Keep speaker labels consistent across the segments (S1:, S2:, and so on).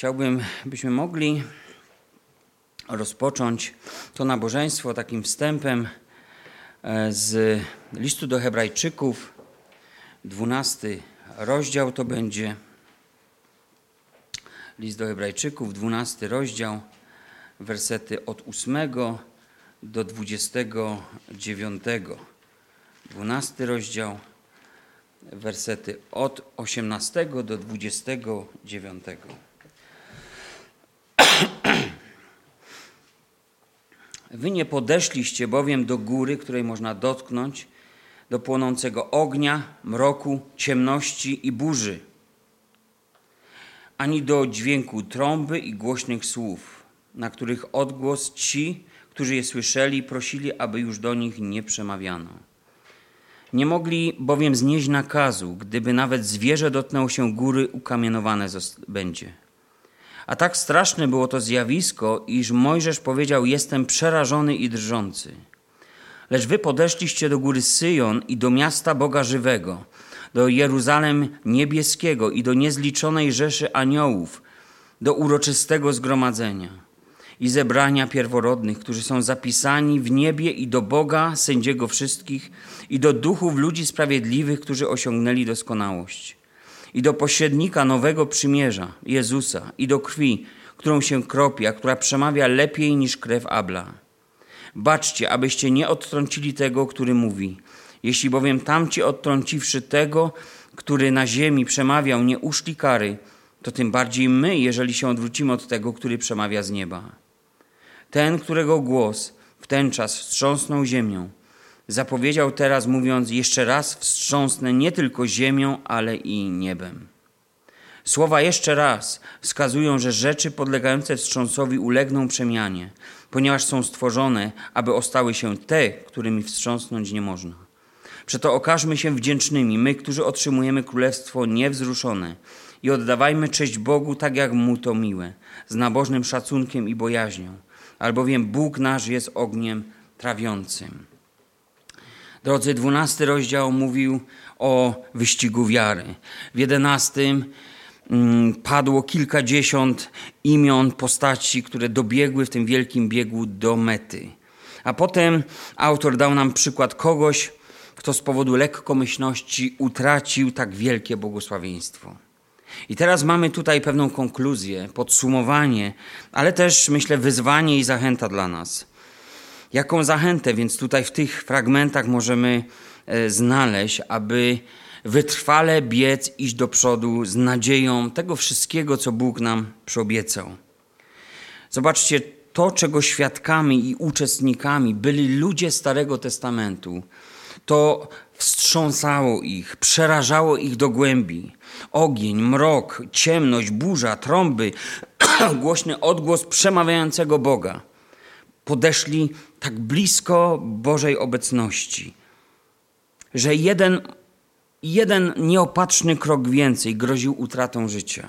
S1: Chciałbym, byśmy mogli rozpocząć to nabożeństwo takim wstępem e, z listu do Hebrajczyków, 12 rozdział to będzie. List do Hebrajczyków, 12 rozdział, wersety od 8 do 29. 12 rozdział, wersety od 18 do 29. Wy nie podeszliście bowiem do góry, której można dotknąć, do płonącego ognia, mroku, ciemności i burzy, ani do dźwięku trąby i głośnych słów, na których odgłos ci, którzy je słyszeli, prosili, aby już do nich nie przemawiano. Nie mogli bowiem znieść nakazu, gdyby nawet zwierzę dotknęło się góry, ukamienowane będzie. A tak straszne było to zjawisko, iż Mojżesz powiedział: Jestem przerażony i drżący. Lecz wy podeszliście do góry Syjon i do miasta Boga żywego, do Jeruzalem niebieskiego i do niezliczonej rzeszy aniołów, do uroczystego zgromadzenia i zebrania pierworodnych, którzy są zapisani w niebie i do Boga, sędziego wszystkich, i do duchów ludzi sprawiedliwych, którzy osiągnęli doskonałość i do pośrednika nowego przymierza, Jezusa, i do krwi, którą się kropi, a która przemawia lepiej niż krew Abla. Baczcie, abyście nie odtrącili tego, który mówi. Jeśli bowiem tamci odtrąciwszy tego, który na ziemi przemawiał, nie uszli kary, to tym bardziej my, jeżeli się odwrócimy od tego, który przemawia z nieba. Ten, którego głos w ten czas wstrząsnął ziemią, zapowiedział teraz, mówiąc: Jeszcze raz wstrząsnę nie tylko ziemią, ale i niebem. Słowa jeszcze raz wskazują, że rzeczy podlegające wstrząsowi ulegną przemianie, ponieważ są stworzone, aby ostały się te, którymi wstrząsnąć nie można. Przeto okażmy się wdzięcznymi, my, którzy otrzymujemy królestwo niewzruszone, i oddawajmy cześć Bogu tak, jak mu to miłe, z nabożnym szacunkiem i bojaźnią, albowiem Bóg nasz jest ogniem trawiącym. Drodzy, dwunasty rozdział mówił o wyścigu wiary. W jedenastym mm, padło kilkadziesiąt imion postaci, które dobiegły w tym wielkim biegu do mety. A potem autor dał nam przykład kogoś, kto z powodu lekkomyślności utracił tak wielkie błogosławieństwo. I teraz mamy tutaj pewną konkluzję, podsumowanie, ale też myślę wyzwanie i zachęta dla nas. Jaką zachętę więc tutaj w tych fragmentach możemy e, znaleźć, aby wytrwale biec, iść do przodu z nadzieją tego wszystkiego, co Bóg nam przyobiecał. Zobaczcie, to, czego świadkami i uczestnikami byli ludzie Starego Testamentu, to wstrząsało ich, przerażało ich do głębi. Ogień, mrok, ciemność, burza, trąby, głośny odgłos przemawiającego Boga podeszli tak blisko Bożej obecności, że jeden, jeden nieopatrzny krok więcej groził utratą życia.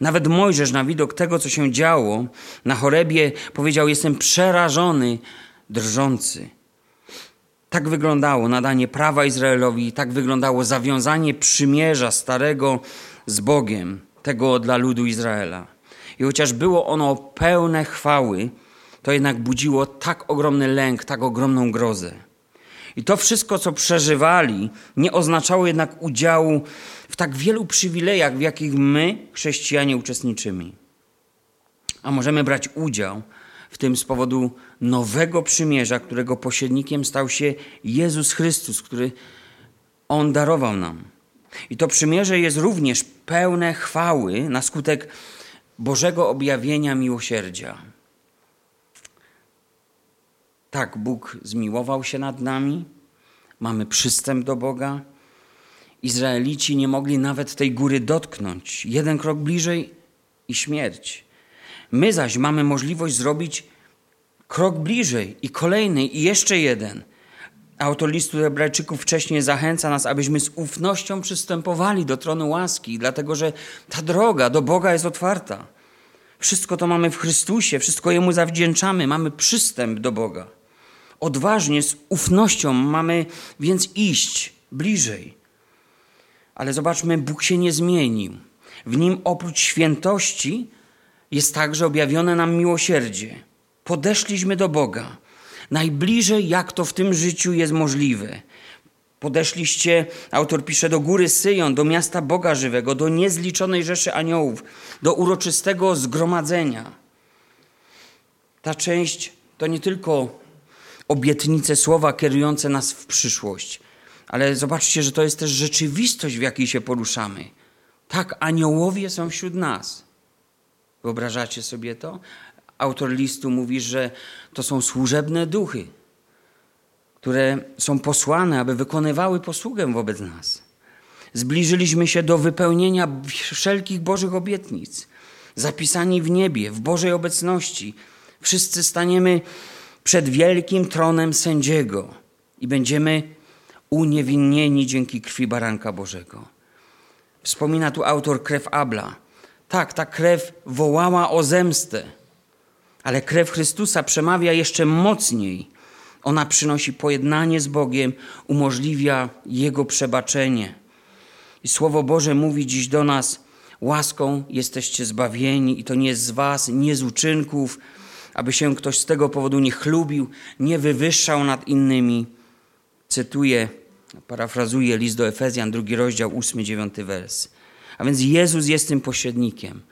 S1: Nawet Mojżesz na widok tego, co się działo na chorebie, powiedział: Jestem przerażony, drżący. Tak wyglądało nadanie prawa Izraelowi, tak wyglądało zawiązanie przymierza starego z Bogiem, tego dla ludu Izraela. I chociaż było ono pełne chwały, to jednak budziło tak ogromny lęk, tak ogromną grozę. I to wszystko, co przeżywali, nie oznaczało jednak udziału w tak wielu przywilejach, w jakich my, chrześcijanie, uczestniczymy. A możemy brać udział w tym z powodu nowego przymierza, którego pośrednikiem stał się Jezus Chrystus, który On darował nam. I to przymierze jest również pełne chwały na skutek Bożego objawienia miłosierdzia. Tak, Bóg zmiłował się nad nami, mamy przystęp do Boga. Izraelici nie mogli nawet tej góry dotknąć. Jeden krok bliżej i śmierć. My zaś mamy możliwość zrobić krok bliżej i kolejny i jeszcze jeden. Autor listu Hebrajczyków wcześniej zachęca nas, abyśmy z ufnością przystępowali do tronu łaski, dlatego że ta droga do Boga jest otwarta. Wszystko to mamy w Chrystusie, wszystko Jemu zawdzięczamy, mamy przystęp do Boga. Odważnie, z ufnością mamy więc iść bliżej. Ale zobaczmy, Bóg się nie zmienił. W nim oprócz świętości jest także objawione nam miłosierdzie. Podeszliśmy do Boga najbliżej, jak to w tym życiu jest możliwe. Podeszliście, autor pisze, do góry Syjon, do miasta Boga żywego, do niezliczonej rzeszy aniołów, do uroczystego zgromadzenia. Ta część to nie tylko obietnice słowa kierujące nas w przyszłość, ale zobaczcie, że to jest też rzeczywistość, w jakiej się poruszamy. Tak, aniołowie są wśród nas. Wyobrażacie sobie to? Autor listu mówi, że to są służebne duchy, które są posłane, aby wykonywały posługę wobec nas. Zbliżyliśmy się do wypełnienia wszelkich Bożych obietnic, zapisani w niebie, w Bożej obecności. Wszyscy staniemy przed wielkim tronem sędziego i będziemy uniewinnieni dzięki krwi Baranka Bożego. Wspomina tu autor krew Abla. Tak, ta krew wołała o zemstę, ale krew Chrystusa przemawia jeszcze mocniej. Ona przynosi pojednanie z Bogiem, umożliwia Jego przebaczenie. I Słowo Boże mówi dziś do nas: łaską jesteście zbawieni, i to nie z Was, nie z uczynków, aby się ktoś z tego powodu nie chlubił, nie wywyższał nad innymi. Cytuję, parafrazuję list do Efezjan, drugi rozdział, ósmy, dziewiąty wers. A więc Jezus jest tym pośrednikiem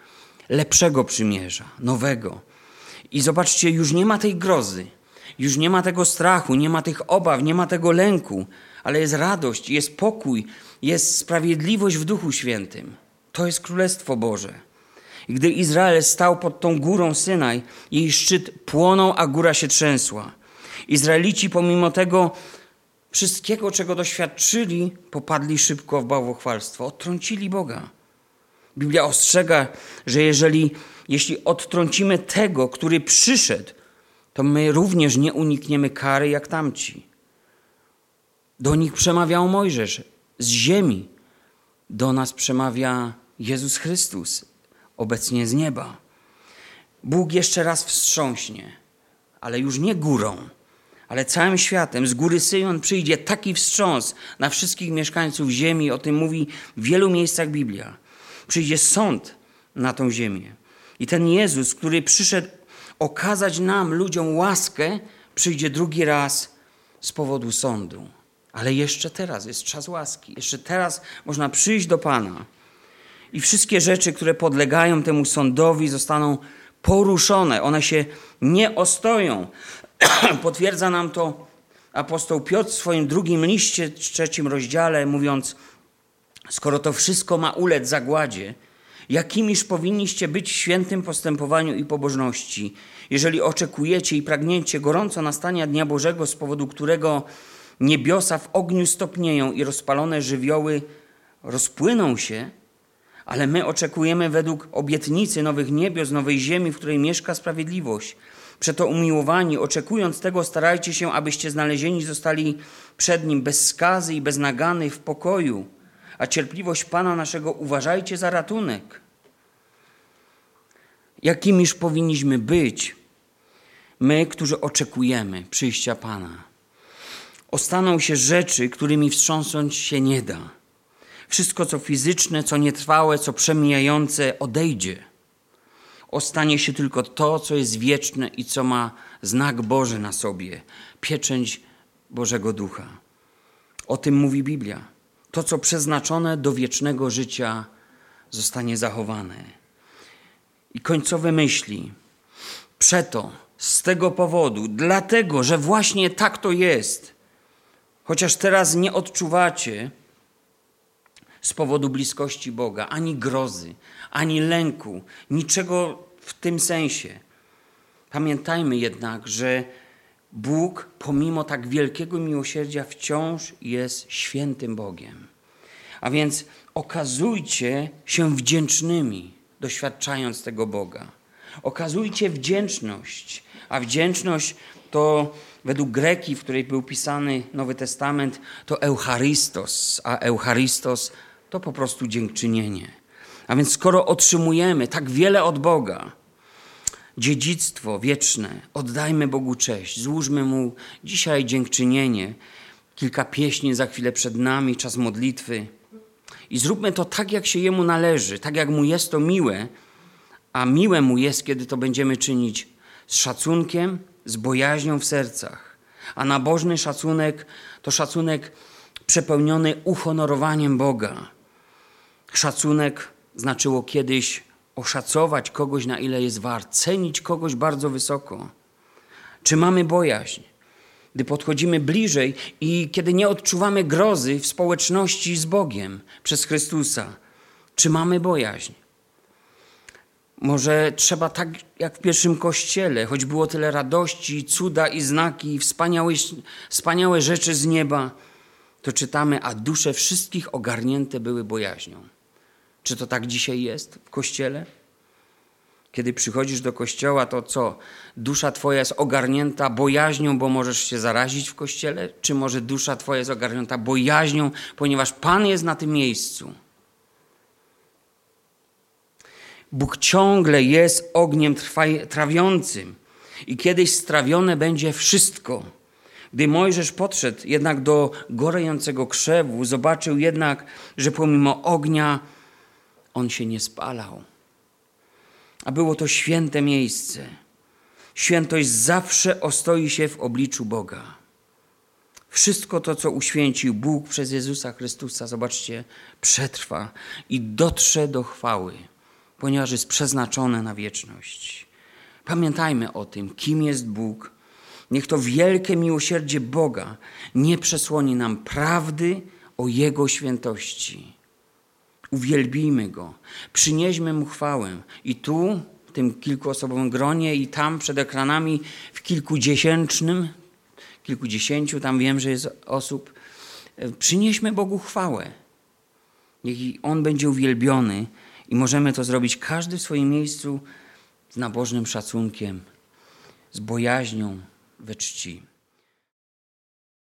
S1: lepszego przymierza, nowego. I zobaczcie, już nie ma tej grozy, już nie ma tego strachu, nie ma tych obaw, nie ma tego lęku, ale jest radość, jest pokój, jest sprawiedliwość w Duchu Świętym. To jest Królestwo Boże. I gdy Izrael stał pod tą górą Synaj, jej szczyt płonął, a góra się trzęsła. Izraelici pomimo tego wszystkiego, czego doświadczyli, popadli szybko w bałwochwalstwo, odtrącili Boga. Biblia ostrzega, że jeżeli jeśli odtrącimy tego, który przyszedł, to my również nie unikniemy kary jak tamci. Do nich przemawiał Mojżesz z ziemi. Do nas przemawia Jezus Chrystus, obecnie z nieba. Bóg jeszcze raz wstrząśnie, ale już nie górą, ale całym światem. Z góry Syjon przyjdzie taki wstrząs na wszystkich mieszkańców ziemi. O tym mówi w wielu miejscach Biblia. Przyjdzie sąd na tą ziemię. I ten Jezus, który przyszedł okazać nam, ludziom łaskę, przyjdzie drugi raz z powodu sądu. Ale jeszcze teraz jest czas łaski. Jeszcze teraz można przyjść do Pana. I wszystkie rzeczy, które podlegają temu sądowi, zostaną poruszone. One się nie ostoją. Potwierdza nam to apostoł Piotr w swoim drugim liście, trzecim rozdziale, mówiąc: Skoro to wszystko ma ulec zagładzie, jakimiż powinniście być w świętym postępowaniu i pobożności, jeżeli oczekujecie i pragniecie gorąco nastania Dnia Bożego, z powodu którego niebiosa w ogniu stopnieją i rozpalone żywioły rozpłyną się, ale my oczekujemy według obietnicy nowych niebios, nowej ziemi, w której mieszka sprawiedliwość. Przeto umiłowani, oczekując tego, starajcie się, abyście znalezieni zostali przed Nim bez skazy i bez nagany w pokoju, a cierpliwość Pana naszego uważajcie za ratunek. Jakimiż powinniśmy być my, którzy oczekujemy przyjścia Pana? Ostaną się rzeczy, którymi wstrząsnąć się nie da. Wszystko, co fizyczne, co nietrwałe, co przemijające, odejdzie. Ostanie się tylko to, co jest wieczne i co ma znak Boży na sobie pieczęć Bożego Ducha. O tym mówi Biblia. To, co przeznaczone do wiecznego życia, zostanie zachowane. I końcowe myśli. Przeto, z tego powodu, dlatego, że właśnie tak to jest, chociaż teraz nie odczuwacie z powodu bliskości Boga ani grozy, ani lęku, niczego w tym sensie. Pamiętajmy jednak, że Bóg, pomimo tak wielkiego miłosierdzia, wciąż jest świętym Bogiem. A więc okazujcie się wdzięcznymi, doświadczając tego Boga. Okazujcie wdzięczność, a wdzięczność to według Greki, w której był pisany Nowy Testament, to Eucharystos, a Eucharystos to po prostu dziękczynienie. A więc skoro otrzymujemy tak wiele od Boga, dziedzictwo wieczne, oddajmy Bogu cześć, złóżmy Mu dzisiaj dziękczynienie, kilka pieśni za chwilę przed nami, czas modlitwy i zróbmy to tak, jak się Jemu należy, tak jak Mu jest to miłe, a miłe mu jest, kiedy to będziemy czynić z szacunkiem, z bojaźnią w sercach. A nabożny szacunek to szacunek przepełniony uhonorowaniem Boga. Szacunek znaczyło kiedyś oszacować kogoś, na ile jest wart, cenić kogoś bardzo wysoko. Czy mamy bojaźń? Gdy podchodzimy bliżej i kiedy nie odczuwamy grozy w społeczności z Bogiem przez Chrystusa, czy mamy bojaźń? Może trzeba tak jak w pierwszym kościele, choć było tyle radości, cuda i znaki, wspaniałe, wspaniałe rzeczy z nieba, to czytamy, a dusze wszystkich ogarnięte były bojaźnią. Czy to tak dzisiaj jest w kościele? Kiedy przychodzisz do kościoła, to co? Dusza twoja jest ogarnięta bojaźnią, bo możesz się zarazić w kościele? Czy może dusza twoja jest ogarnięta bojaźnią, ponieważ Pan jest na tym miejscu? Bóg ciągle jest ogniem trawiącym i kiedyś strawione będzie wszystko. Gdy Mojżesz podszedł jednak do gorejącego krzewu, zobaczył jednak, że pomimo ognia on się nie spalał. A było to święte miejsce. Świętość zawsze ostoi się w obliczu Boga. Wszystko to, co uświęcił Bóg przez Jezusa Chrystusa, zobaczcie, przetrwa i dotrze do chwały, ponieważ jest przeznaczone na wieczność. Pamiętajmy o tym, kim jest Bóg. Niech to wielkie miłosierdzie Boga nie przesłoni nam prawdy o Jego świętości. Uwielbijmy Go, przynieśmy Mu chwałę. I tu, w tym kilkuosobowym gronie, i tam przed ekranami, w kilkudziesięcznym, kilkudziesięciu, tam wiem, że jest osób, przynieśmy Bogu chwałę. Niech On będzie uwielbiony i możemy to zrobić każdy w swoim miejscu z nabożnym szacunkiem, z bojaźnią we czci.